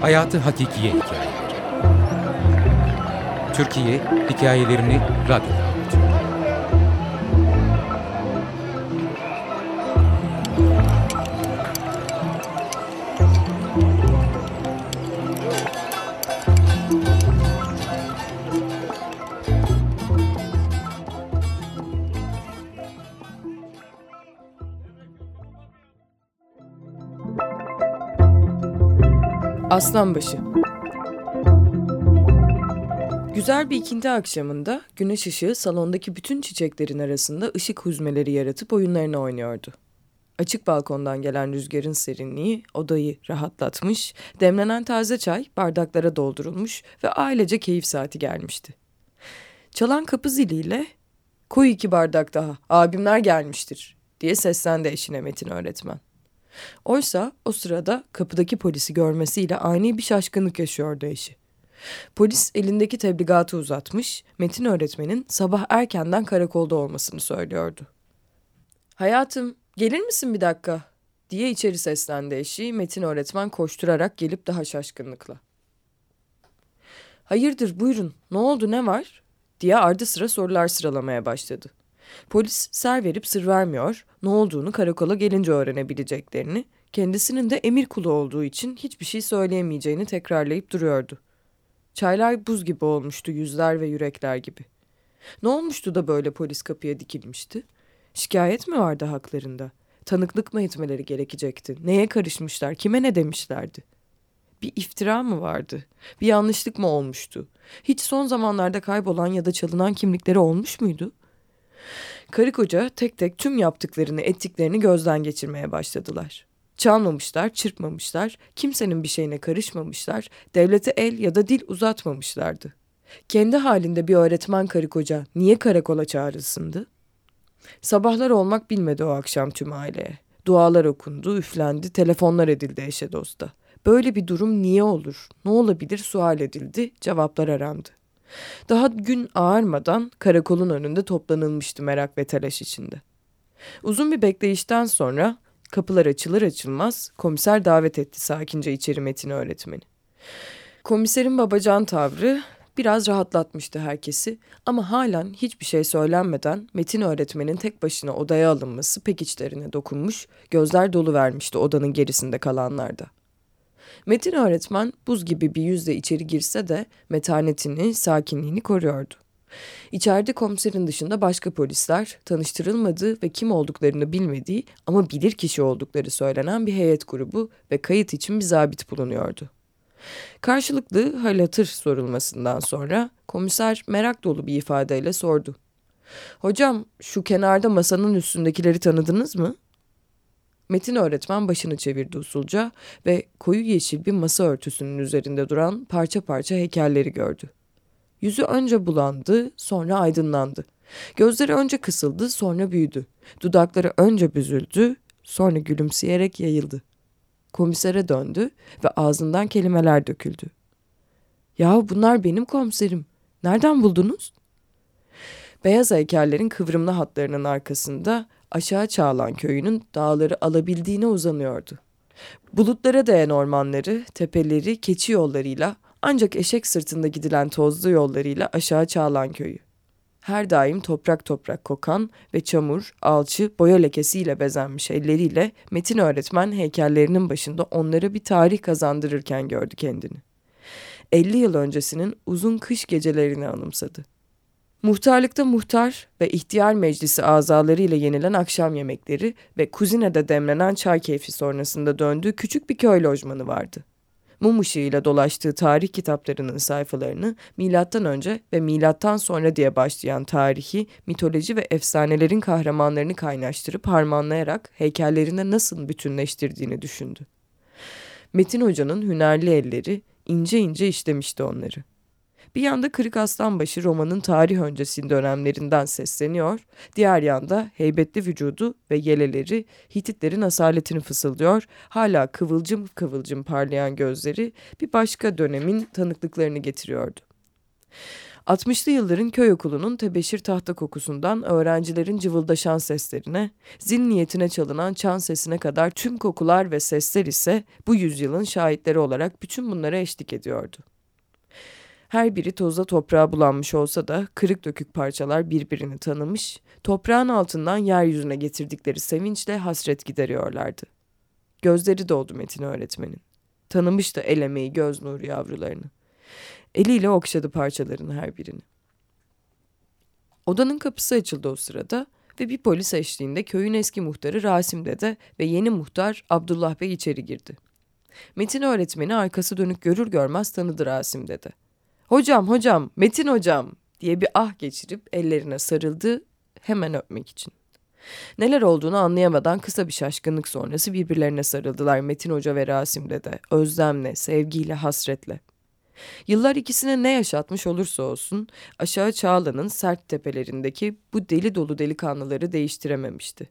Hayatı Hakikiye Hikayeleri Türkiye hikayelerini radyoda Aslanbaşı Güzel bir ikindi akşamında güneş ışığı salondaki bütün çiçeklerin arasında ışık huzmeleri yaratıp oyunlarını oynuyordu. Açık balkondan gelen rüzgarın serinliği odayı rahatlatmış, demlenen taze çay bardaklara doldurulmuş ve ailece keyif saati gelmişti. Çalan kapı ziliyle koy iki bardak daha abimler gelmiştir diye seslendi eşine Metin öğretmen. Oysa o sırada kapıdaki polisi görmesiyle ani bir şaşkınlık yaşıyordu eşi. Polis elindeki tebligatı uzatmış, Metin öğretmenin sabah erkenden karakolda olmasını söylüyordu. Hayatım, gelir misin bir dakika? diye içeri seslendi eşi, Metin öğretmen koşturarak gelip daha şaşkınlıkla. Hayırdır buyurun, ne oldu ne var? diye ardı sıra sorular sıralamaya başladı. Polis ser verip sır vermiyor, ne olduğunu karakola gelince öğrenebileceklerini, kendisinin de emir kulu olduğu için hiçbir şey söyleyemeyeceğini tekrarlayıp duruyordu. Çaylar buz gibi olmuştu yüzler ve yürekler gibi. Ne olmuştu da böyle polis kapıya dikilmişti? Şikayet mi vardı haklarında? Tanıklık mı etmeleri gerekecekti? Neye karışmışlar? Kime ne demişlerdi? Bir iftira mı vardı? Bir yanlışlık mı olmuştu? Hiç son zamanlarda kaybolan ya da çalınan kimlikleri olmuş muydu? Karı koca tek tek tüm yaptıklarını, ettiklerini gözden geçirmeye başladılar. Çalmamışlar, çırpmamışlar, kimsenin bir şeyine karışmamışlar, devlete el ya da dil uzatmamışlardı. Kendi halinde bir öğretmen karı koca niye karakola çağrılsındı? Sabahlar olmak bilmedi o akşam tüm aileye. Dualar okundu, üflendi, telefonlar edildi eşe dosta. Böyle bir durum niye olur, ne olabilir sual edildi, cevaplar arandı. Daha gün ağarmadan karakolun önünde toplanılmıştı merak ve telaş içinde. Uzun bir bekleyişten sonra kapılar açılır açılmaz komiser davet etti sakince içeri Metin öğretmeni. Komiserin babacan tavrı biraz rahatlatmıştı herkesi ama halen hiçbir şey söylenmeden Metin öğretmenin tek başına odaya alınması pek içlerine dokunmuş, gözler dolu vermişti odanın gerisinde kalanlarda. Metin öğretmen buz gibi bir yüzle içeri girse de metanetini, sakinliğini koruyordu. İçeride komiserin dışında başka polisler, tanıştırılmadığı ve kim olduklarını bilmediği ama bilir kişi oldukları söylenen bir heyet grubu ve kayıt için bir zabit bulunuyordu. Karşılıklı hal hatır sorulmasından sonra komiser merak dolu bir ifadeyle sordu. Hocam şu kenarda masanın üstündekileri tanıdınız mı? Metin öğretmen başını çevirdi usulca ve koyu yeşil bir masa örtüsünün üzerinde duran parça parça heykelleri gördü. Yüzü önce bulandı, sonra aydınlandı. Gözleri önce kısıldı, sonra büyüdü. Dudakları önce büzüldü, sonra gülümseyerek yayıldı. Komisere döndü ve ağzından kelimeler döküldü. Ya bunlar benim komiserim. Nereden buldunuz? Beyaz heykellerin kıvrımlı hatlarının arkasında aşağı Çağlan köyünün dağları alabildiğine uzanıyordu. Bulutlara değen ormanları, tepeleri, keçi yollarıyla ancak eşek sırtında gidilen tozlu yollarıyla aşağı Çağlan köyü. Her daim toprak toprak kokan ve çamur, alçı, boya lekesiyle bezenmiş elleriyle Metin öğretmen heykellerinin başında onlara bir tarih kazandırırken gördü kendini. 50 yıl öncesinin uzun kış gecelerini anımsadı. Muhtarlıkta muhtar ve ihtiyar meclisi azalarıyla yenilen akşam yemekleri ve kuzinede demlenen çay keyfi sonrasında döndüğü küçük bir köy lojmanı vardı. Mum ışığıyla dolaştığı tarih kitaplarının sayfalarını milattan önce ve milattan sonra diye başlayan tarihi, mitoloji ve efsanelerin kahramanlarını kaynaştırıp harmanlayarak heykellerine nasıl bütünleştirdiğini düşündü. Metin Hoca'nın hünerli elleri ince ince işlemişti onları. Bir yanda Kırık Aslanbaşı romanın tarih öncesi dönemlerinden sesleniyor, diğer yanda heybetli vücudu ve yeleleri Hititlerin asaletini fısıldıyor, hala kıvılcım kıvılcım parlayan gözleri bir başka dönemin tanıklıklarını getiriyordu. 60'lı yılların köy okulunun tebeşir tahta kokusundan öğrencilerin cıvıldaşan seslerine, zil niyetine çalınan çan sesine kadar tüm kokular ve sesler ise bu yüzyılın şahitleri olarak bütün bunlara eşlik ediyordu. Her biri tozla toprağa bulanmış olsa da kırık dökük parçalar birbirini tanımış, toprağın altından yeryüzüne getirdikleri sevinçle hasret gideriyorlardı. Gözleri doldu Metin öğretmenin. Tanımıştı el emeği göz nuru yavrularını. Eliyle okşadı parçaların her birini. Odanın kapısı açıldı o sırada ve bir polis eşliğinde köyün eski muhtarı Rasim Dede ve yeni muhtar Abdullah Bey içeri girdi. Metin öğretmeni arkası dönük görür görmez tanıdı Rasim Dede. Hocam hocam Metin hocam diye bir ah geçirip ellerine sarıldı hemen öpmek için. Neler olduğunu anlayamadan kısa bir şaşkınlık sonrası birbirlerine sarıldılar Metin Hoca ve Rasim Dede. Özlemle, sevgiyle, hasretle. Yıllar ikisine ne yaşatmış olursa olsun aşağı Çağla'nın sert tepelerindeki bu deli dolu delikanlıları değiştirememişti.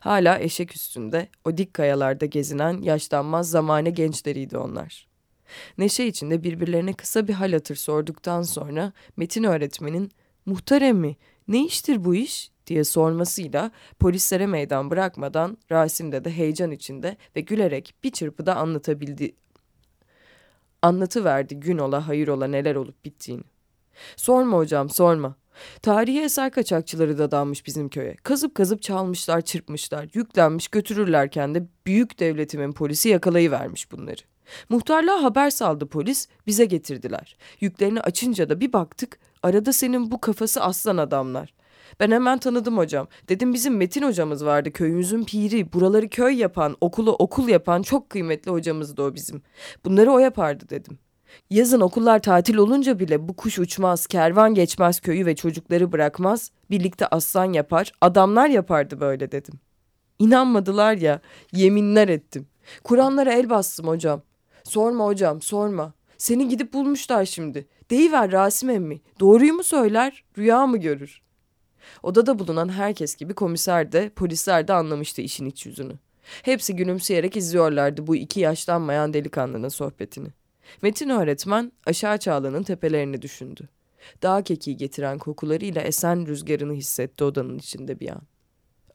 Hala eşek üstünde o dik kayalarda gezinen yaşlanmaz zamane gençleriydi onlar. Neşe içinde birbirlerine kısa bir hal hatır sorduktan sonra Metin öğretmenin muhtar emmi ne iştir bu iş diye sormasıyla polislere meydan bırakmadan Rasim de de heyecan içinde ve gülerek bir çırpıda anlatabildi anlatıverdi gün ola hayır ola neler olup bittiğini. Sorma hocam sorma. Tarihi eser kaçakçıları da dalmış bizim köye. Kazıp kazıp çalmışlar, çırpmışlar, yüklenmiş götürürlerken de büyük devletimin polisi yakalayıvermiş bunları. Muhtarlığa haber saldı polis, bize getirdiler. Yüklerini açınca da bir baktık, arada senin bu kafası aslan adamlar. Ben hemen tanıdım hocam. Dedim bizim Metin hocamız vardı köyümüzün piri. Buraları köy yapan, okulu okul yapan çok kıymetli hocamızdı o bizim. Bunları o yapardı dedim. Yazın okullar tatil olunca bile bu kuş uçmaz, kervan geçmez köyü ve çocukları bırakmaz. Birlikte aslan yapar, adamlar yapardı böyle dedim. İnanmadılar ya, yeminler ettim. Kur'anlara el bastım hocam. Sorma hocam, sorma. Seni gidip bulmuşlar şimdi. Deyiver Rasim emmi. Doğruyu mu söyler, rüya mı görür? Odada bulunan herkes gibi komiser de polisler de anlamıştı işin iç yüzünü. Hepsi gülümseyerek izliyorlardı bu iki yaşlanmayan delikanlının sohbetini. Metin öğretmen aşağı çağlanın tepelerini düşündü. Dağ kekiği getiren kokularıyla esen rüzgarını hissetti odanın içinde bir an.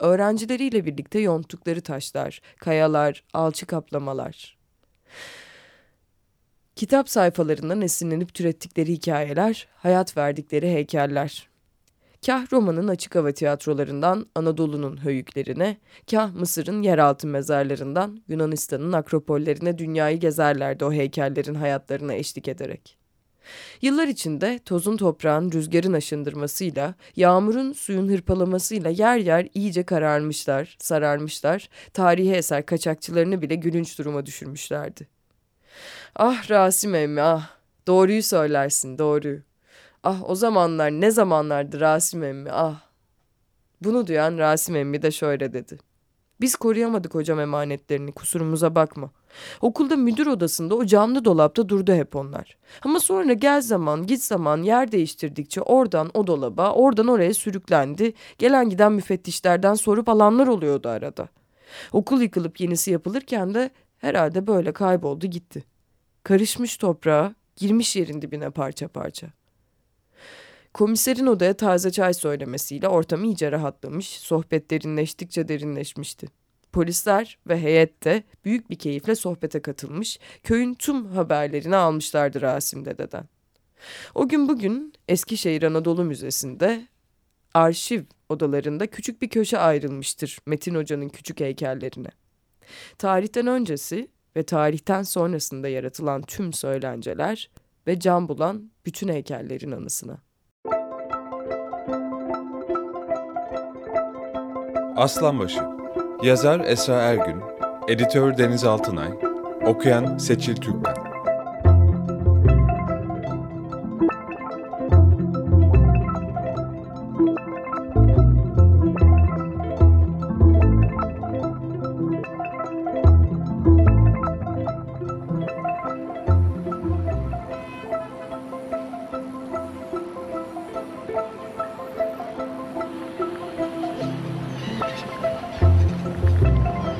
Öğrencileriyle birlikte yonttukları taşlar, kayalar, alçı kaplamalar. Kitap sayfalarından esinlenip türettikleri hikayeler, hayat verdikleri heykeller. Kah Roma'nın açık hava tiyatrolarından Anadolu'nun höyüklerine, kah Mısır'ın yeraltı mezarlarından Yunanistan'ın akropollerine dünyayı gezerlerdi o heykellerin hayatlarına eşlik ederek. Yıllar içinde tozun toprağın rüzgarın aşındırmasıyla, yağmurun suyun hırpalamasıyla yer yer iyice kararmışlar, sararmışlar, tarihi eser kaçakçılarını bile gülünç duruma düşürmüşlerdi. Ah Rasim emmi ah, doğruyu söylersin doğruyu. Ah o zamanlar ne zamanlardı Rasim emmi ah. Bunu duyan Rasim emmi de şöyle dedi. Biz koruyamadık hocam emanetlerini kusurumuza bakma. Okulda müdür odasında o camlı dolapta durdu hep onlar. Ama sonra gel zaman git zaman yer değiştirdikçe oradan o dolaba oradan oraya sürüklendi. Gelen giden müfettişlerden sorup alanlar oluyordu arada. Okul yıkılıp yenisi yapılırken de herhalde böyle kayboldu gitti. Karışmış toprağa girmiş yerin dibine parça parça. Komiserin odaya taze çay söylemesiyle ortam iyice rahatlamış, sohbet derinleştikçe derinleşmişti. Polisler ve heyet de büyük bir keyifle sohbete katılmış, köyün tüm haberlerini almışlardı Rasim dededen. O gün bugün Eskişehir Anadolu Müzesi'nde arşiv odalarında küçük bir köşe ayrılmıştır Metin Hoca'nın küçük heykellerine. Tarihten öncesi ve tarihten sonrasında yaratılan tüm söylenceler ve can bulan bütün heykellerin anısına. Aslanbaşı Yazar Esra Ergün. Editör Deniz Altınay. Okuyan Seçil Türkmen